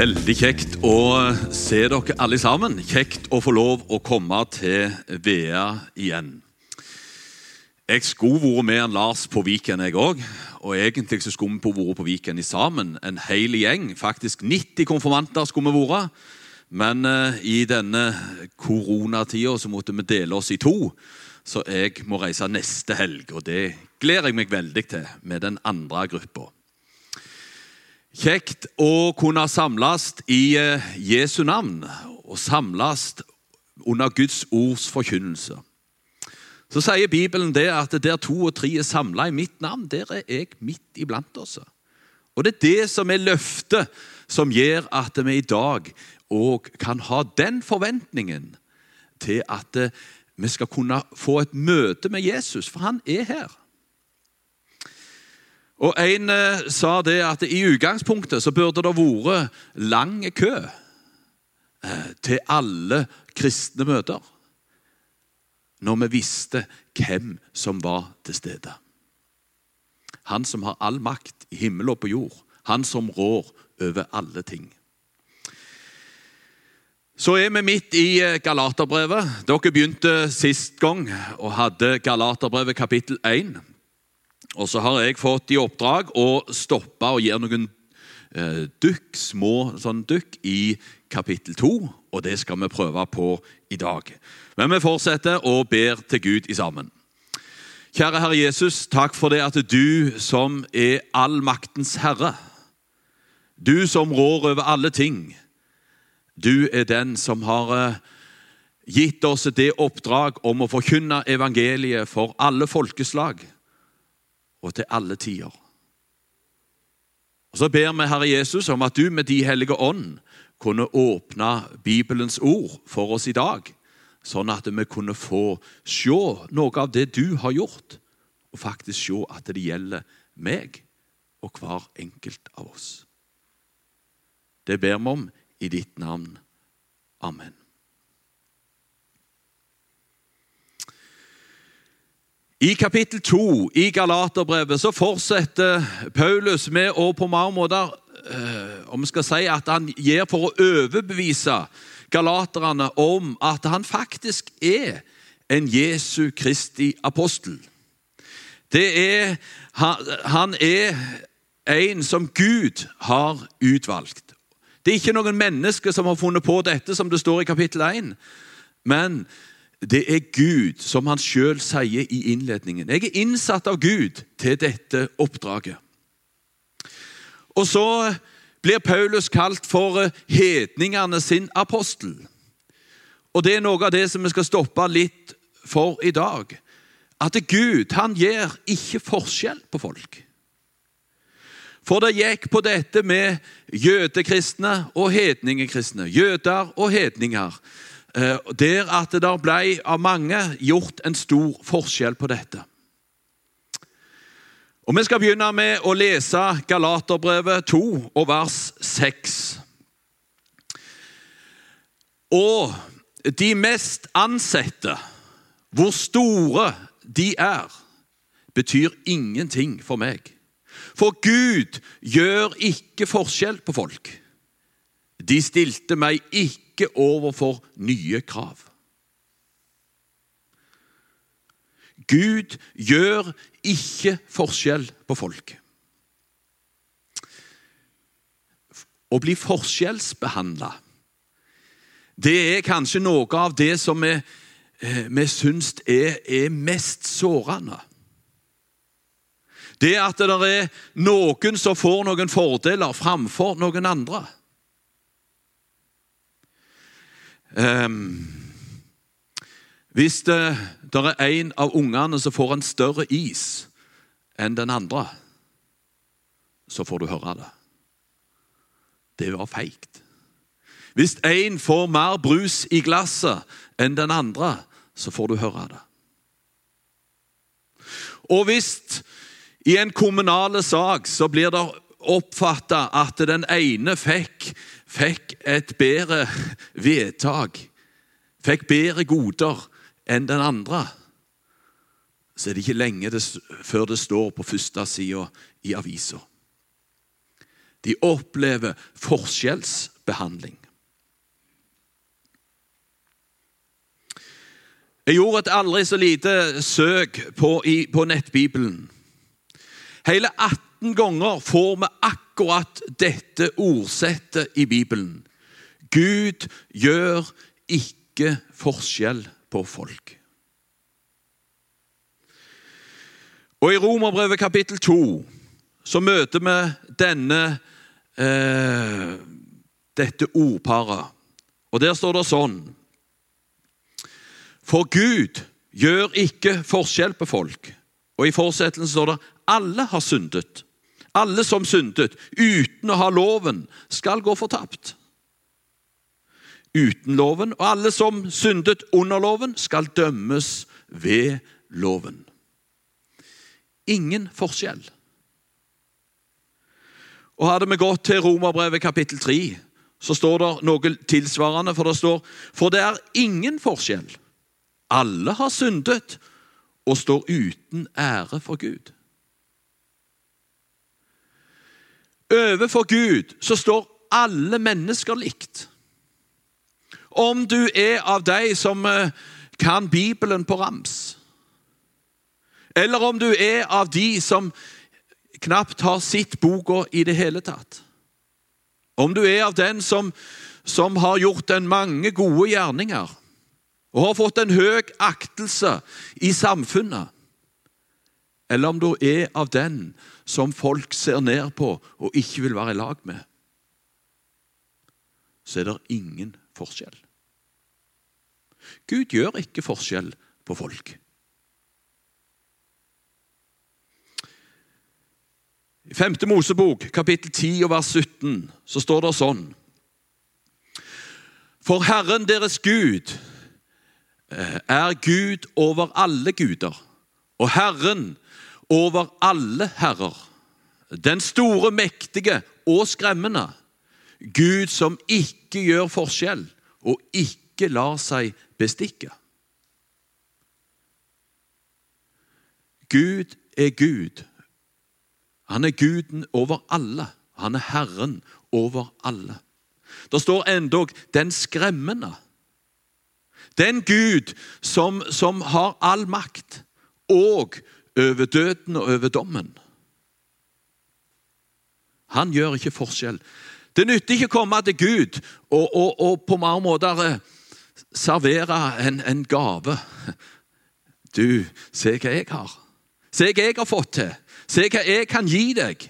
Veldig kjekt å se dere alle sammen. Kjekt å få lov å komme til Vea igjen. Jeg skulle vært med en Lars på Viken, jeg òg. Og egentlig så skulle vi vært på Viken i sammen, en hel gjeng. Faktisk 90 konfirmanter skulle vi vært. Men uh, i denne koronatida så måtte vi dele oss i to. Så jeg må reise neste helg, og det gleder jeg meg veldig til med den andre gruppa. Kjekt å kunne samles i eh, Jesu navn og samles under Guds ords forkynnelse. Så sier Bibelen det at der to og tre er samla i mitt navn, der er jeg midt iblant oss. Og Det er det som er løftet som gjør at vi i dag òg kan ha den forventningen til at eh, vi skal kunne få et møte med Jesus, for han er her. Og En eh, sa det at i utgangspunktet så burde det vært lang kø eh, til alle kristne møter. Når vi visste hvem som var til stede. Han som har all makt i himmel og på jord. Han som rår over alle ting. Så er vi midt i eh, Galaterbrevet. Dere begynte sist gang og hadde Galaterbrevet kapittel 1. Og så har jeg fått i oppdrag å stoppe og gjøre noen eh, dukk, små sånn dukk i kapittel 2, og det skal vi prøve på i dag. Men vi fortsetter og ber til Gud i sammen. Kjære Herre Jesus, takk for det at du som er allmaktens herre, du som rår over alle ting, du er den som har eh, gitt oss det oppdrag om å forkynne evangeliet for alle folkeslag og til alle tider. Og Så ber vi Herre Jesus om at du med De hellige ånd kunne åpne Bibelens ord for oss i dag, sånn at vi kunne få se noe av det du har gjort, og faktisk se at det gjelder meg og hver enkelt av oss. Det ber vi om i ditt navn. Amen. I kapittel 2 i Galaterbrevet så fortsetter Paulus med å på mange måter eh, om vi skal si at han gir for å overbevise galaterne om at han faktisk er en Jesu Kristi apostel. Det er, han er en som Gud har utvalgt. Det er ikke noen mennesker som har funnet på dette, som det står i kapittel 1. Men det er Gud, som han sjøl sier i innledningen. Jeg er innsatt av Gud til dette oppdraget. Og så blir Paulus kalt for eh, hedningene sin apostel. Og det er noe av det som vi skal stoppe litt for i dag. At Gud han gjør ikke forskjell på folk. For det gikk på dette med jødekristne og hedningekristne. Jøder og hedninger. Eh, der at det ble av mange gjort en stor forskjell på dette. Og Vi skal begynne med å lese Galaterbrevet 2 og vers 6. Og de mest ansette, hvor store de er, betyr ingenting for meg. For Gud gjør ikke forskjell på folk. De stilte meg ikke overfor nye krav. Gud gjør ikke forskjell på folk. Å bli forskjellsbehandla, det er kanskje noe av det som vi, eh, vi syns er, er mest sårende. Det at det er noen som får noen fordeler framfor noen andre. Um, hvis det, der er en av ungene som får en større is enn den andre, så får du høre det. Det var feigt. Hvis en får mer brus i glasset enn den andre, så får du høre det. Og hvis i en kommunal sak så blir det oppfatta at den ene fikk fikk et bedre vedtak, fikk bedre goder enn den andre, så er det ikke lenge før det står på første sida i avisa. De opplever forskjellsbehandling. Jeg gjorde et aldri så lite søk på, i, på nettbibelen. Hele 18 ganger får vi akkurat dette ordsettet i Bibelen. Gud gjør ikke forskjell på folk. Og I Romerbrevet kapittel 2 så møter vi denne, eh, dette ordparet. Og Der står det sånn For Gud gjør ikke forskjell på folk. Og I fortsettelsen står det alle har syndet. Alle som syndet uten å ha loven, skal gå fortapt. Uten loven, og alle som syndet under loven, skal dømmes ved loven. Ingen forskjell. Og Hadde vi gått til Romerbrevet kapittel 3, så står det noe tilsvarende. For det står For det er ingen forskjell. Alle har syndet og står uten ære for Gud. Overfor Gud så står alle mennesker likt. Om du er av de som eh, kan Bibelen på rams, eller om du er av de som knapt har sett boka i det hele tatt. Om du er av den som, som har gjort en mange gode gjerninger og har fått en høy aktelse i samfunnet, eller om du er av den som folk ser ned på og ikke vil være i lag med, så er det ingen forskjell. Gud gjør ikke forskjell på folk. I 5. Mosebok, kapittel 10 og vers 17, så står det sånn For Herren deres Gud eh, er Gud over alle guder, og Herren over alle herrer. Den store, mektige og skremmende. Gud som ikke gjør forskjell og ikke lar seg bestikke. Gud er Gud. Han er guden over alle. Han er Herren over alle. Det står endog 'den skremmende'. Den Gud som, som har all makt og over døden og over dommen. Han gjør ikke forskjell. Det nytter ikke å komme til Gud og, og, og på mange måter eh, servere en, en, gave. Du, se hva jeg har. Se hva jeg har fått til. Se hva jeg kan gi deg.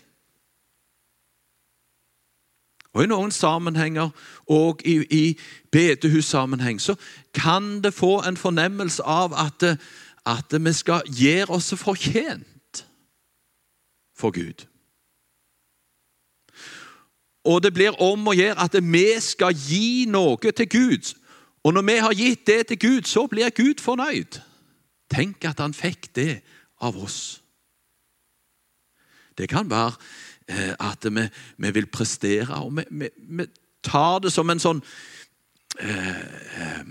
Og I noen sammenhenger, og i, i bedehussammenheng, så kan det få en fornemmelse av at at vi skal gjøre oss fortjent for Gud. Og det blir om å gjøre at vi skal gi noe til Gud. Og når vi har gitt det til Gud, så blir Gud fornøyd. Tenk at han fikk det av oss. Det kan være eh, at vi, vi, vil prestere, og vi, vi, vi, tar det som en sånn eh, eh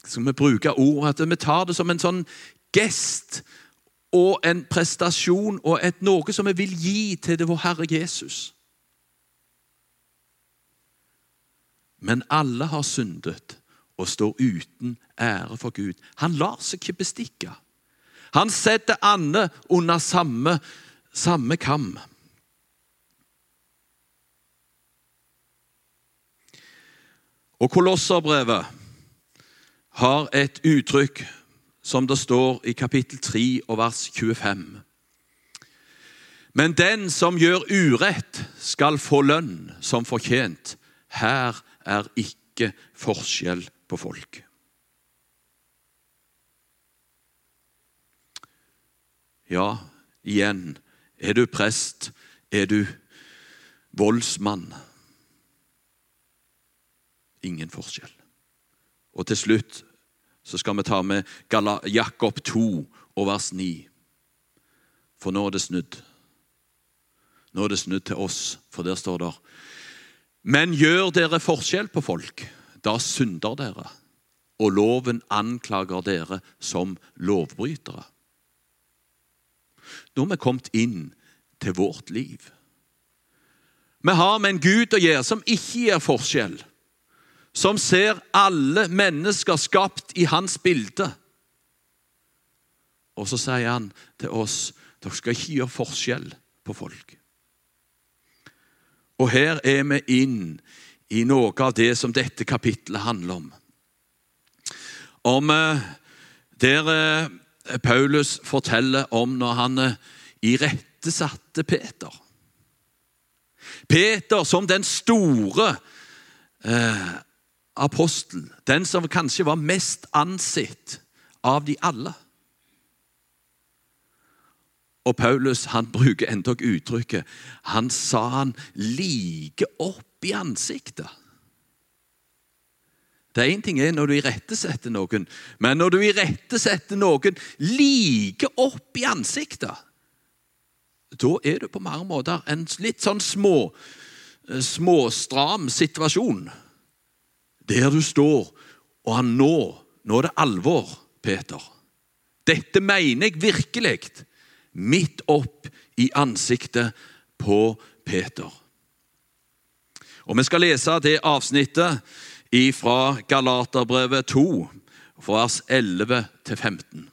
Skal vi bruke ord at vi tar det som en sånn gest og en prestasjon og et noe som vi vil gi til det vår Herre Jesus. Men alle har syndet og står uten ære for Gud. Han lar seg ikke bestikke. Han setter Anne under samme, samme kam. Og Kolosserbrevet har et uttrykk som det står i kapittel 3 og vers 25. Men den som gjør urett, skal få lønn som fortjent. Her er ikke forskjell på folk. Ja, igjen. Er du prest? Er du voldsmann? Ingen forskjell. Og til slutt så skal vi ta med Jakob 2 og vers 9. For nå er det snudd. Nå er det snudd til oss, for der står det Men gjør dere forskjell på folk, da synder dere, og loven anklager dere som lovbrytere. Nå er vi kommet inn til vårt liv. Vi har med en Gud å gjøre som ikke gir forskjell. Som ser alle mennesker skapt i hans bilde. Og så sier han til oss dere skal ikke gjøre forskjell på folk. Og her er vi inn i noe av det som dette kapitlet handler om. Om eh, Der eh, Paulus forteller om når han eh, irettesatte Peter. Peter som den store apostel, den som kanskje var mest ansett av de alle. Og Paulus han bruker endog uttrykket Han sa han like opp i ansiktet. Det Én ting er når du irettesetter noen, men når du irettesetter noen like opp i ansiktet, da er du på mange måter en litt sånn små, eh, småstram situasjon. Der du står, og han nå Nå er det alvor, Peter. Dette mener jeg virkelig midt opp i ansiktet på Peter. Og Vi skal lese det avsnittet fra Galaterbrevet 2, vers 11-15.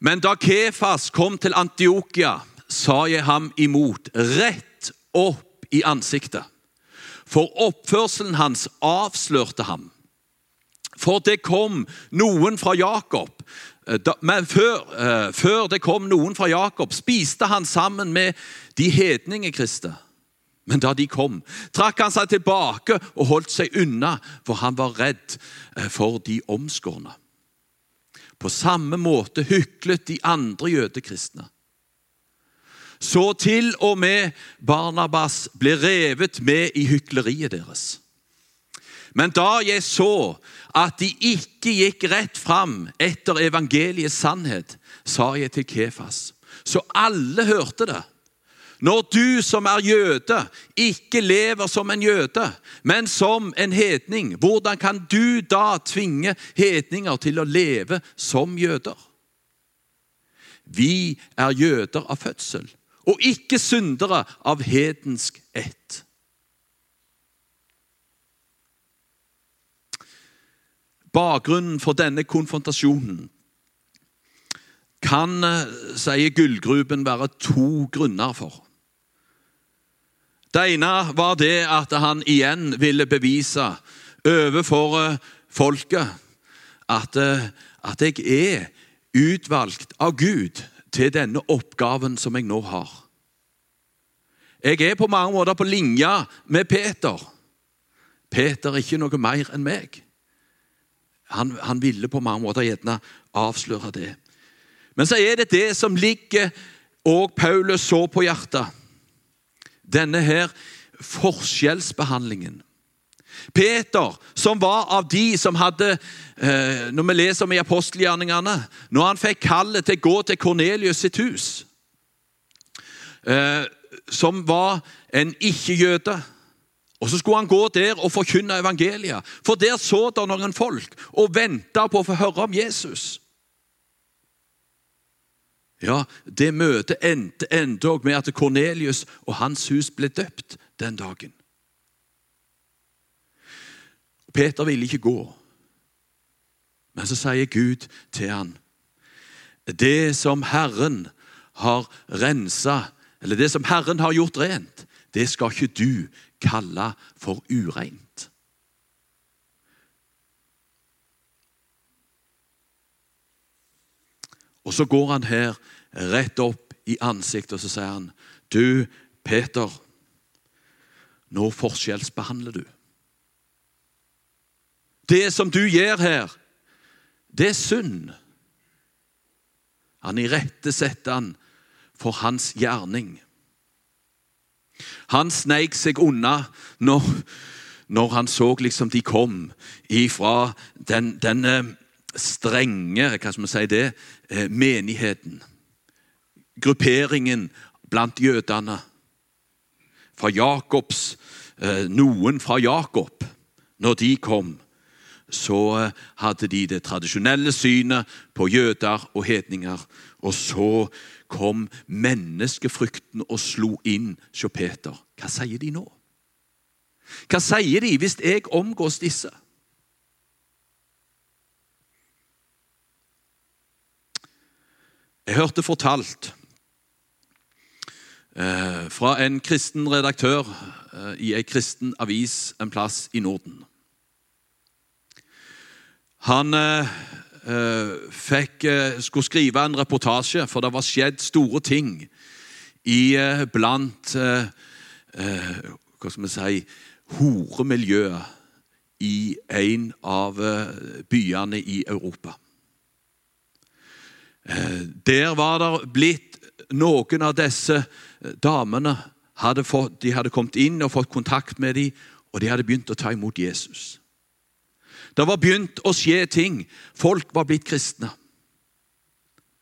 Men da Kefas kom til Antiokia, sa jeg ham imot, rett opp i ansiktet. For oppførselen hans avslørte ham. For det kom noen fra Jakob Eh, men før, uh, før, det kom noen fra Jakob, spiste han sammen med de hedningekristne. Men da de kom, trakk han seg tilbake og holdt seg unna, for han var redd uh, for de omskårne. På samme måte hyklet de andre jødekristne. Så til og med Barnabas ble revet med i hykleriet deres. Men da jeg så at de ikke gikk rett fram etter evangeliets sannhet, sa jeg til Kefas. Så alle hørte det. Når du som er jøde, ikke lever som en jøde, men som en hedning, hvordan kan du da tvinge hedninger til å leve som jøder? Vi er jøder av fødsel, og ikke syndere av hedensk ett. Bakgrunnen for denne konfrontasjonen kan, eh, sier Gullgruben, være to grunner for. Det ene var det at han igjen ville bevise overfor eh, folket at, eh, at jeg er utvalgt av Gud til denne oppgaven som jeg nå har. Jeg er på mange måter på linje med Peter. Peter er ikke noe mer enn meg. Han, han ville på mange måter gjerne avsløre det. Men så er det det som ligger og Paulus så på hjertet. Denne her forskjellsbehandlingen. Peter, som var av de som hadde eh, Når vi leser om i apostelgjerningene Når han fikk kallet til å gå til Kornelius sitt hus, eh, som var en ikke-jøde og Så skulle han gå der og forkynne evangeliet. For der så det noen folk og venta på å få høre om Jesus. Ja, Det møtet endte endog med at Kornelius og hans hus ble døpt den dagen. Peter ville ikke gå, men så sier Gud til han, Det som Herren har rensa, eller det som Herren har gjort rent, det skal ikke du kalle for ureint. Og så går han her rett opp i ansiktet og så sier han, 'Du, Peter, nå forskjellsbehandler du.' Det som du gjør her, det er synd. Han irettesetter han for hans gjerning. Han sneik seg unna når, når han så liksom de kom ifra den, den strenge hva skal man si det, eh, menigheten. Grupperingen blant jødene. Fra Jakobs, eh, noen fra Jakob, når de kom, så eh, hadde de det tradisjonelle synet på jøder og hedninger. Og så kom menneskefrykten og slo inn hos Peter. Hva sier de nå? Hva sier de hvis jeg omgås disse? Jeg hørte fortalt eh, fra en kristen redaktør eh, i ei kristen avis en plass i Norden. Han eh, eh fikk, eh, skulle skrive en reportasje, for det var skjedd store ting i eh, blant Hva skal vi si horemiljøet i en av byene i Europa. Der var det blitt noen av disse damene hadde fått, de hadde kommet inn og fått kontakt med dem, og de hadde begynt å ta imot Jesus. Det var begynt å skje ting. Folk var blitt kristne.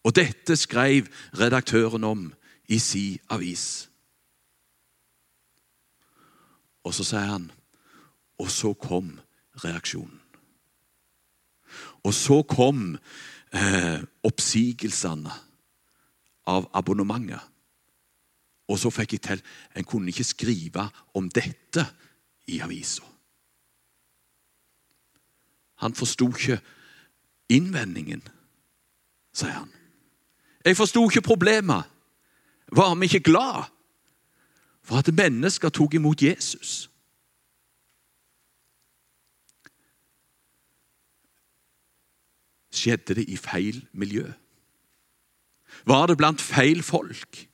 Og dette skrev redaktøren om i si avis. Og så sier han Og så kom reaksjonen. Og så kom eh, oppsigelsene av abonnementet. Og så fikk jeg til En kunne ikke skrive om dette i avisa. Han forsto ikke innvendingen, sier han. Jeg forsto ikke problemet. Var vi ikke glad for at mennesker tok imot Jesus? Skjedde det i feil miljø? Var det blant feil folk?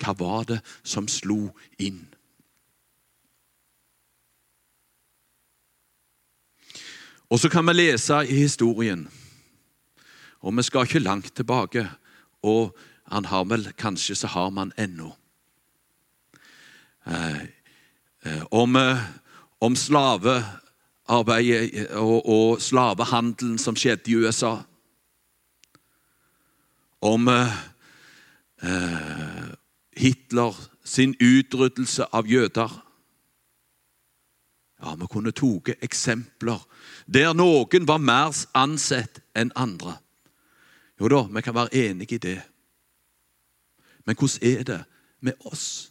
Hva var det som slo inn? Og så kan vi lese i historien, og vi skal ikke langt tilbake. Og han har vel Kanskje så har man ennå. Eh, eh, om, eh, om slavearbeidet og, og slavehandelen som skjedde i USA. Om eh, Hitler sin utryddelse av jøder. Ja, Vi kunne tatt eksempler der noen var mer ansett enn andre. Jo da, vi kan være enige i det. Men hvordan er det med oss?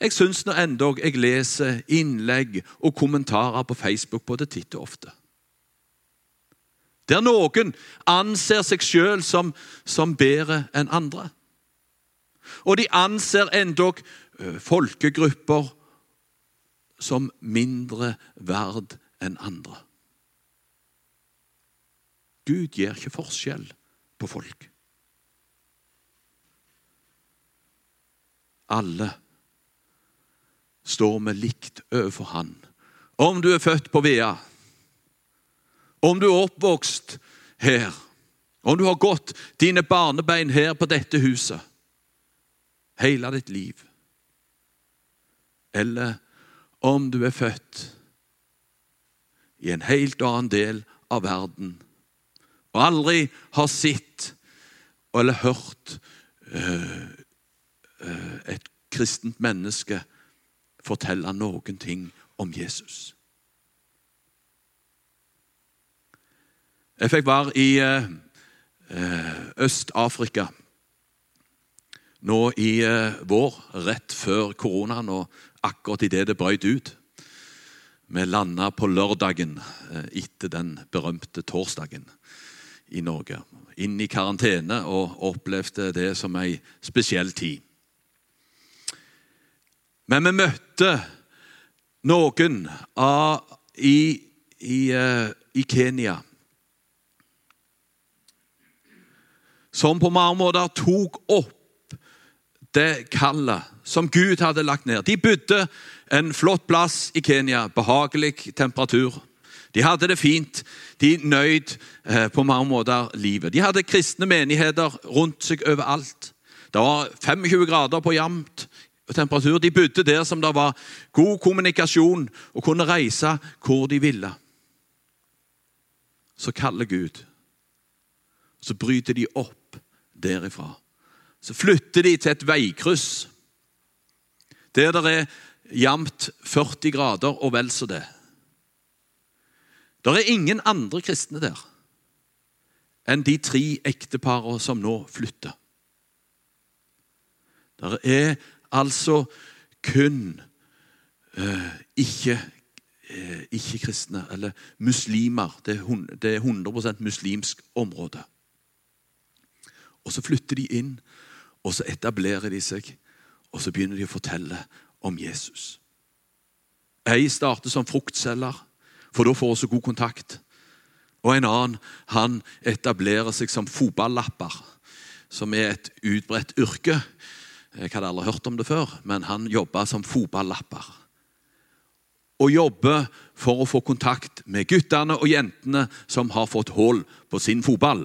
Jeg syns nå endog jeg leser innlegg og kommentarer på Facebook både titt og ofte. Der noen anser seg sjøl som, som bedre enn andre. Og de anser endog folkegrupper som mindre verd enn andre. Gud gir ikke forskjell på folk. Alle står vi likt overfor Han. Om du er født på Vea, om du er oppvokst her, om du har gått dine barnebein her på dette huset hele ditt liv, eller om du er født i en helt annen del av verden og aldri har sett eller hørt øh, et kristent menneske fortelle noen ting om Jesus. Jeg fikk være i øh, Øst-Afrika nå i vår, rett før koronaen. og akkurat idet det brøt ut. Vi landa på lørdagen eh, etter den berømte torsdagen i Norge. Inn i karantene og opplevde det som ei spesiell tid. Men vi møtte noen av, i, i, uh, i Kenya som på mange måter tok opp det kallet som Gud hadde lagt ned. De bodde en flott plass i Kenya, behagelig temperatur. De hadde det fint. De nøyd eh, på mange måter livet. De hadde kristne menigheter rundt seg overalt. Det var 25 grader på jevnt temperatur. De bodde der som det var god kommunikasjon og kunne reise hvor de ville. Så kaller Gud. Så bryter de opp derifra. Så flytter de til et veikryss der det er jevnt 40 grader og vel så det. Det er ingen andre kristne der enn de tre ekteparene som nå flytter. Det er altså kun eh, ikke uh, ikke-kristne, eller muslimer. Er, det er 100% muslimsk område. Og så flytter de inn, og så etablerer de seg, og så begynner de å fortelle om Jesus. Ei starter som fruktselger, for da får hun så god kontakt. Og en annen han etablerer seg som fotballapper, som er et utbredt yrke. Jeg hadde aldri hørt om det før, men han jobba som fotballapper. Og jobber for å få kontakt med guttene og jentene som har fått hull på sin fotball,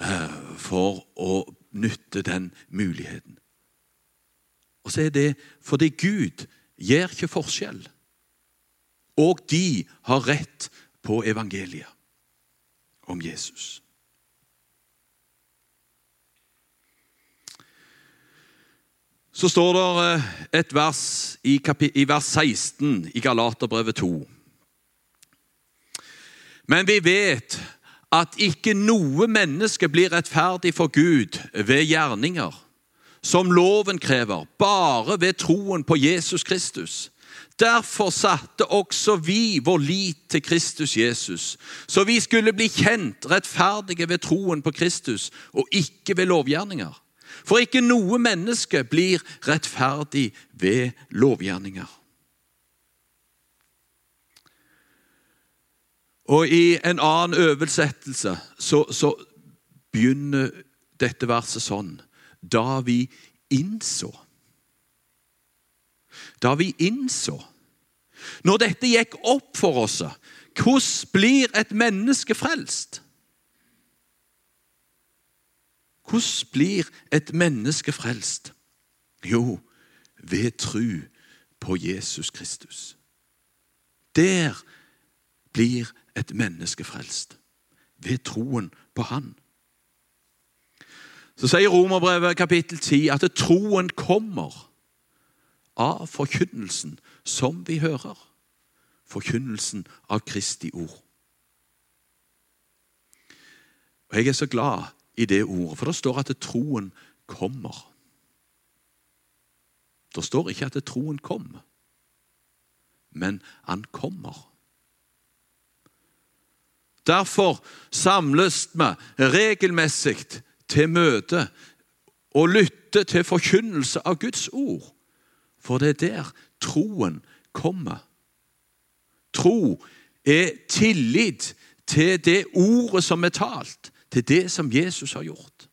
eh, for å nytte den muligheten. Og så er det fordi Gud gjør ikke forskjell. Og de har rett på evangeliet om Jesus. Så står det eh, et vers i, i vers 16 i Galaterbrevet 2. Men vi vet at ikke noe menneske blir rettferdig for Gud ved gjerninger som loven krever, bare ved troen på Jesus Kristus. Derfor satte også vi vår lit til Kristus Jesus, så vi skulle bli kjent rettferdige ved troen på Kristus og ikke ved lovgjerninger. For ikke noe menneske blir rettferdig ved lovgjerninger. Og I en annen oversettelse så, så begynner dette verset sånn da vi innså Da vi innså Når dette gikk opp for oss, hvordan blir et menneske frelst? Hvordan blir et menneske frelst? Jo, ved tru på Jesus Kristus. Der blir et menneske frelst. Ved troen på Han. Så sier Romerbrevet kapittel 10 at troen kommer av forkynnelsen som vi hører. Forkynnelsen av Kristi ord. Og Jeg er så glad i det ordet, for det står at troen kommer. Det står ikke at troen kom, men han kommer. Derfor samles vi regelmessig til møte og lytte til forkynnelse av Guds ord. For det er der troen kommer. Tro er tillit til det ordet som er talt, til det som Jesus har gjort.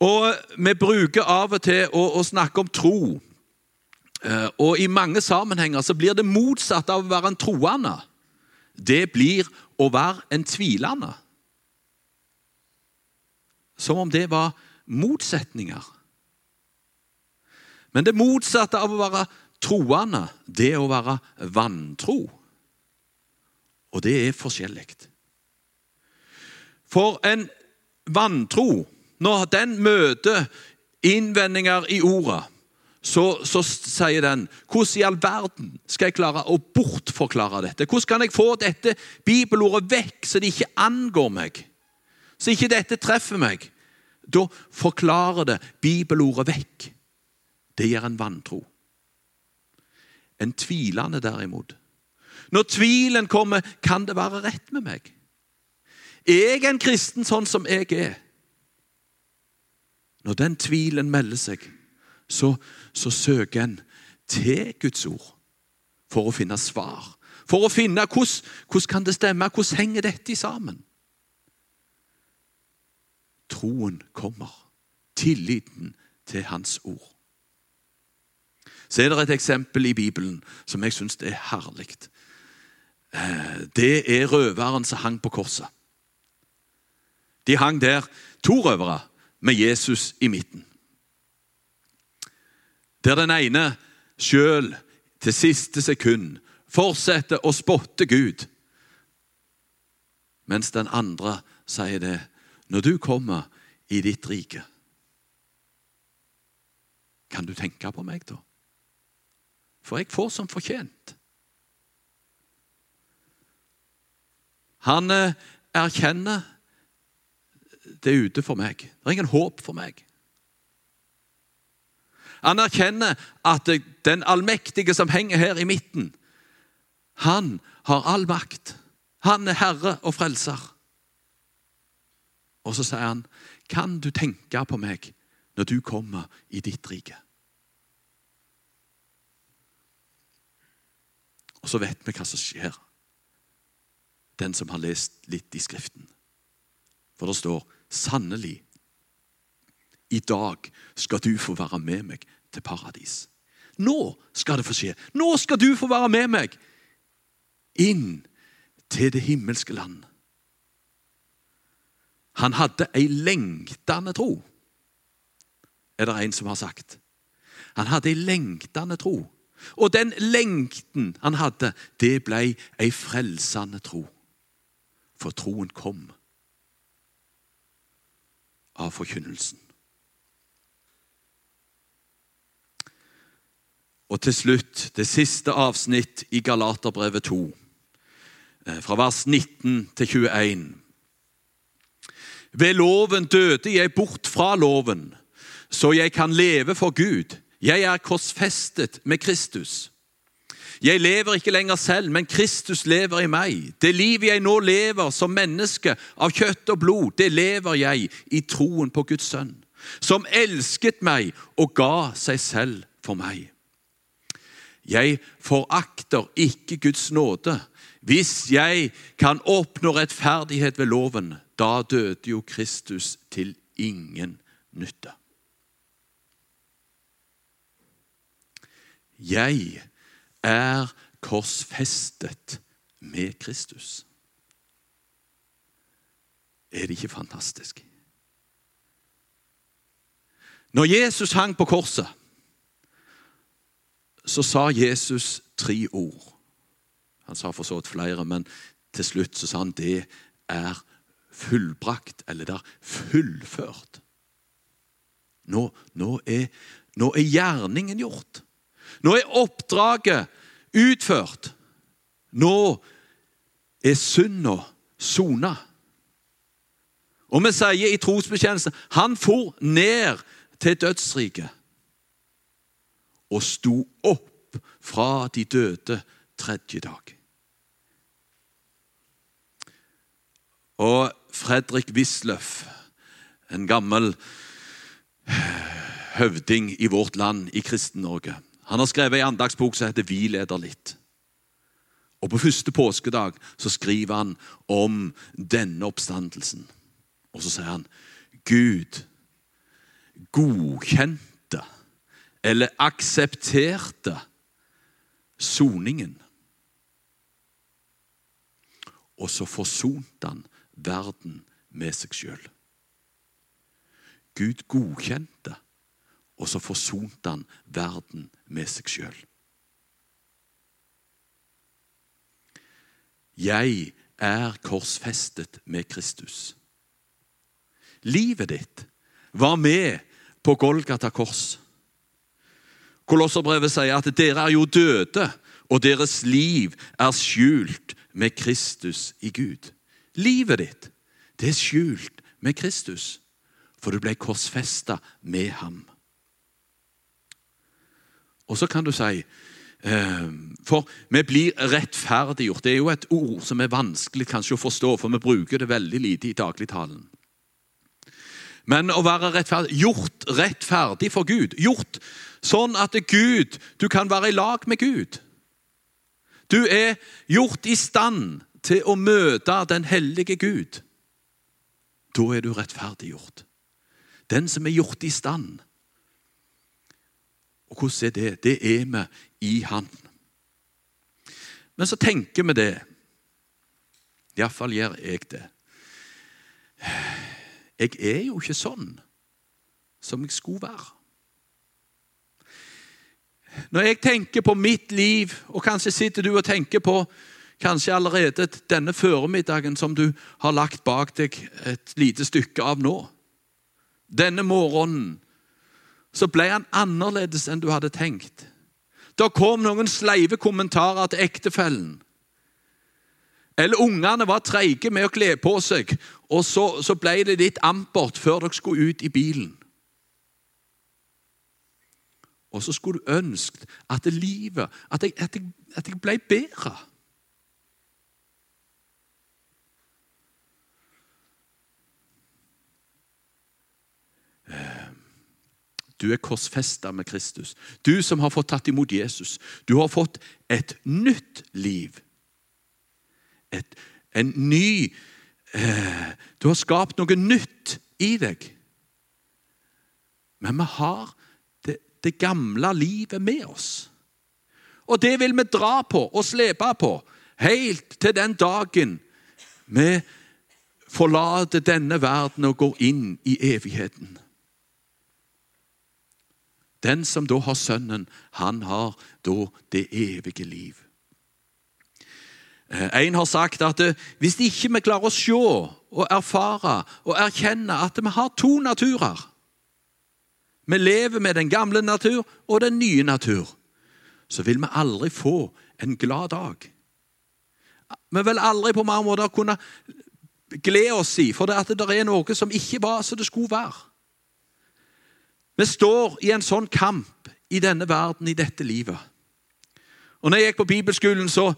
Og Vi bruker av og til å, å snakke om tro. Eh, og I mange sammenhenger så blir det motsatt av å være en troende. Det blir å være en tvilende. Som om det var motsetninger. Men det motsatte av å være troende, det er å være vantro. Og det er forskjellig. For en vantro, når den møter innvendinger i ordet, så, så, sier den Hvordan i all verden skal jeg klare å bortforklare dette? Hvordan kan jeg få dette bibelordet vekk, så det ikke angår meg? så ikke dette treffer meg, da forklarer det bibelordet vekk. Det gir en vantro. En tvilende, derimot. Når tvilen kommer, kan det være rett med meg. Er jeg en kristen sånn som jeg er? Når den tvilen melder seg, så, så søker en til Guds ord for å finne svar. For å finne hvordan, hvordan kan det stemme, hvordan henger dette sammen? troen kommer. Tilliten til Hans ord. Så er det et eksempel i Bibelen som jeg syns er herlig. Eh, det er røveren som hang på korset. De hang der, to røvere, med Jesus i midten. Der den ene sjøl til siste sekund fortsetter å spotte Gud, mens den andre sier det når du kommer i ditt rike, Kan du tenke på meg, da? For jeg får som fortjent. Han eh, erkjenner det er ute for meg. Det er ingen håp for meg. Han erkjenner at den allmektige som henger her i midten, han har all makt. Han er herre og frelser. Og så sier han, 'Kan du tenke på meg når du kommer i ditt rike?' Og så vet vi hva som skjer. Den som har lest litt i Skriften. For det står Sannelig, i dag skal du få være med meg til paradis. Nå skal det få skje. Nå skal du få være med meg inn til det himmelske land. Han hadde ei lengtende tro, er det en som har sagt. Han hadde ei lengtende tro. Og den lengten han hadde, det ble ei frelsende tro. For troen kom av forkynnelsen. Og til slutt, det siste avsnitt i Galaterbrevet 2, eh, fra vers 19 til 21. Ved loven døde jeg bort fra loven, så jeg kan leve for Gud. Jeg er korsfestet med Kristus. Jeg lever ikke lenger selv, men Kristus lever i meg. Det livet jeg nå lever som menneske av kjøtt og blod, det lever jeg i troen på Guds sønn, som elsket meg og ga seg selv for meg. Jeg forakter ikke Guds nåde. Hvis jeg kan oppnå rettferdighet ved loven, da døde jo Kristus til ingen nytte. Jeg er korsfestet med Kristus. Er det ikke fantastisk? Når Jesus hang på korset, så sa Jesus tre ord. Han sa for så vidt flere, men til slutt så sa han det er fullbrakt, eller det er fullført. Nå, nå, er, nå er gjerningen gjort. Nå er oppdraget utført. Nå er synda sona. Og vi sier i trosbekjennelsen han for ned til dødsriket og sto opp fra de døde tredje dag. Og Fredrik Wisløff, en gammel høvding i vårt land, i Kristen-Norge han har skrevet en andagsbok som heter 'Vi leder litt'. Og På første påskedag så skriver han om denne oppstandelsen. Og så sier han Gud godkjente eller aksepterte soningen. Og så forsonte han verden med seg sjøl. Gud godkjente og så forsonte han verden med seg sjøl. Jeg er korsfestet med Kristus. Livet ditt var med på Golgata kors. Kolosserbrevet sier at dere er jo døde, og deres liv er skjult med Kristus i Gud. Livet ditt, det er skjult med Kristus, for du ble korsfesta med ham. Og så kan du si ehm, For vi blir rettferdiggjort. Det er jo et ord som er vanskelig kanskje å forstå, for vi bruker det veldig lite i dagligtalen. Men å være rettferdig, gjort rettferdig for Gud. Gjort sånn at Gud, du kan være i lag med Gud. Du er gjort i stand til å møte den hellige Gud. Da er du rettferdiggjort. Den som er gjort i stand og hvordan er det? Det er vi i Han. Men så tenker vi det. Iallfall gjør jeg det. Jeg er jo ikke sånn som jeg skulle være. Når jeg tenker på mitt liv, og kanskje sitter du og tenker på kanskje allerede denne formiddagen som du har lagt bak deg et lite stykke av nå. Denne morgenen så ble han annerledes enn du hadde tenkt. Da kom noen sleive kommentarer til ektefellen. Eller ungene var treige med å kle på seg, og så, så ble det litt ampert før dere skulle ut i bilen. Og så skulle du ønske at livet At jeg, at jeg, at jeg ble bedre. Du er korsfesta med Kristus. Du som har fått tatt imot Jesus. Du har fått et nytt liv. Et, en ny eh, Du har skapt noe nytt i deg. Men vi har det, gamle livet med oss. Og det vil vi dra på og slepe på helt til den dagen vi forlater denne verden og går inn i evigheten. Den som da har Sønnen, han har da det evige liv. Eh, en har sagt at eh, hvis ikke vi klarer å se og erfare og erkjenne at vi har to naturer Vi lever med den gamle natur og den nye natur. Så vil vi aldri få en glad dag. Vi vil aldri på mange måter kunne glede oss i, for det, at det er noe som ikke var som det skulle være. Vi står i en sånn kamp i denne verden, i dette livet. Og når jeg gikk på bibelskolen, så,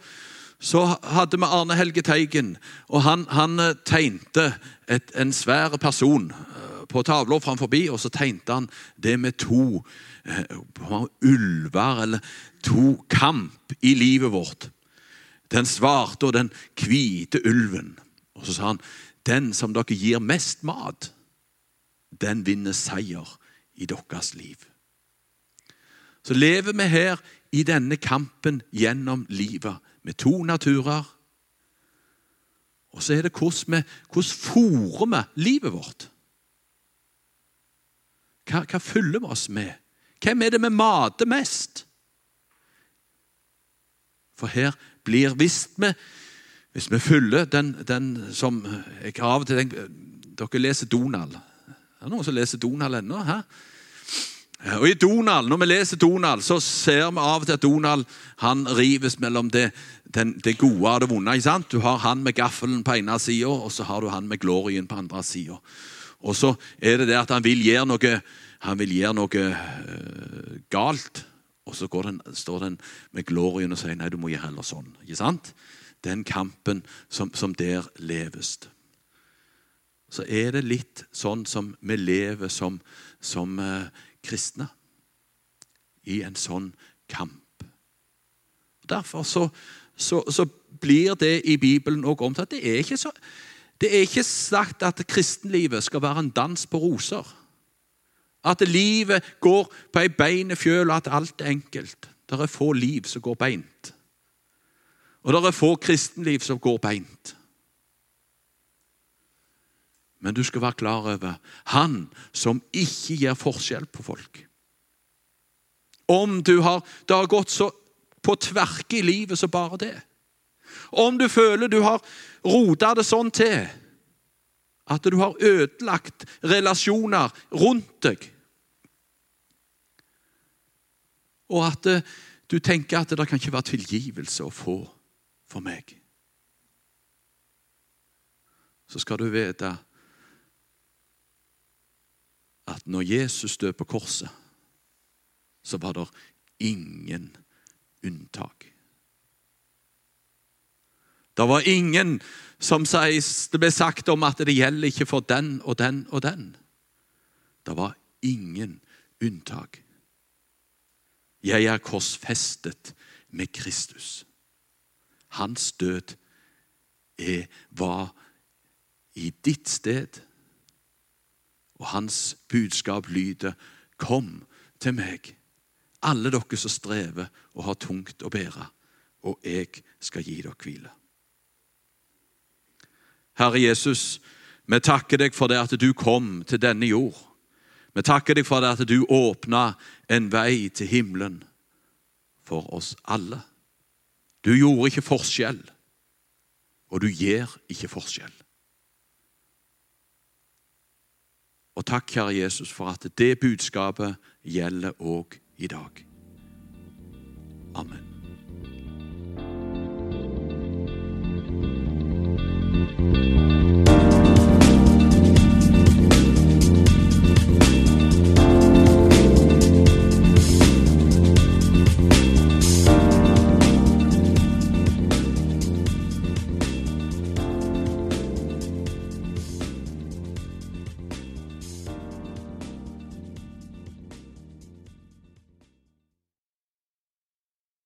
så hadde vi Arne Helge Teigen. Og han, han tegnte et, en svær person på tavla framfor, og så tegnte han det med to uh, ulver, eller to kamp i livet vårt. Den svarte og den hvite ulven. Og så sa han den som dere gir mest mat, den vinner seier i deres liv. Så lever vi her i denne kampen gjennom livet med to naturer. Og så er det hvordan vi fòrer livet vårt. Hva, hva fyller vi oss med? Hvem er det vi mater mest? For her blir Hvis vi, hvis vi fyller den, den som jeg av og til tenker, Dere leser Donald. Er det noen som leser Donald ennå? Hæ? Og i Donald, Når vi leser Donald, så ser vi av og til at Donald han rives mellom det, den, det gode og det vonde. ikke sant? Du har han med gaffelen på ene sida, og så har du han med glorien på andre sida. Og så er det det at han vil gjøre noe, vil gjøre noe uh, galt. Og så den, står den med glorien og sier nei, du må gjøre heller sånn. ikke sant? Den kampen som, som der leves. Så er det litt sånn som vi lever som, som uh, kristne i en sånn kamp. Derfor så, så, så blir det i Bibelen òg omtalt. Det er, ikke så, det er ikke sagt at kristenlivet skal være en dans på roser. At livet går på ei beinefjøl, og at alt er enkelt. Det er få liv som går beint. Og det er få kristenliv som går beint. Men du skal være klar over han som ikke gir forskjell på folk. Om du har, det har gått så på tverke i livet som bare det. Om du føler du har rota det sånn til at du har ødelagt relasjoner rundt deg, og at eh, du tenker at det kan ikke være tilgivelse å få for meg, så skal du vite at når Jesus døde på korset, så var det ingen unntak. Det var ingen som det ble sagt om at det gjelder ikke for den og den og den. Det var ingen unntak. Jeg er korsfestet med Kristus. Hans død er, var i ditt sted og hans budskap lyder, Kom til meg, alle dere som strever og har tungt å bære, og jeg skal gi dere hvile. Herre Jesus, vi takker deg for det at du kom til denne jord. Vi takker deg for det at du åpna en vei til himmelen for oss alle. Du gjorde ikke forskjell, og du gjør ikke forskjell. Og takk, kjære Jesus, for at det budskapet gjelder òg i dag.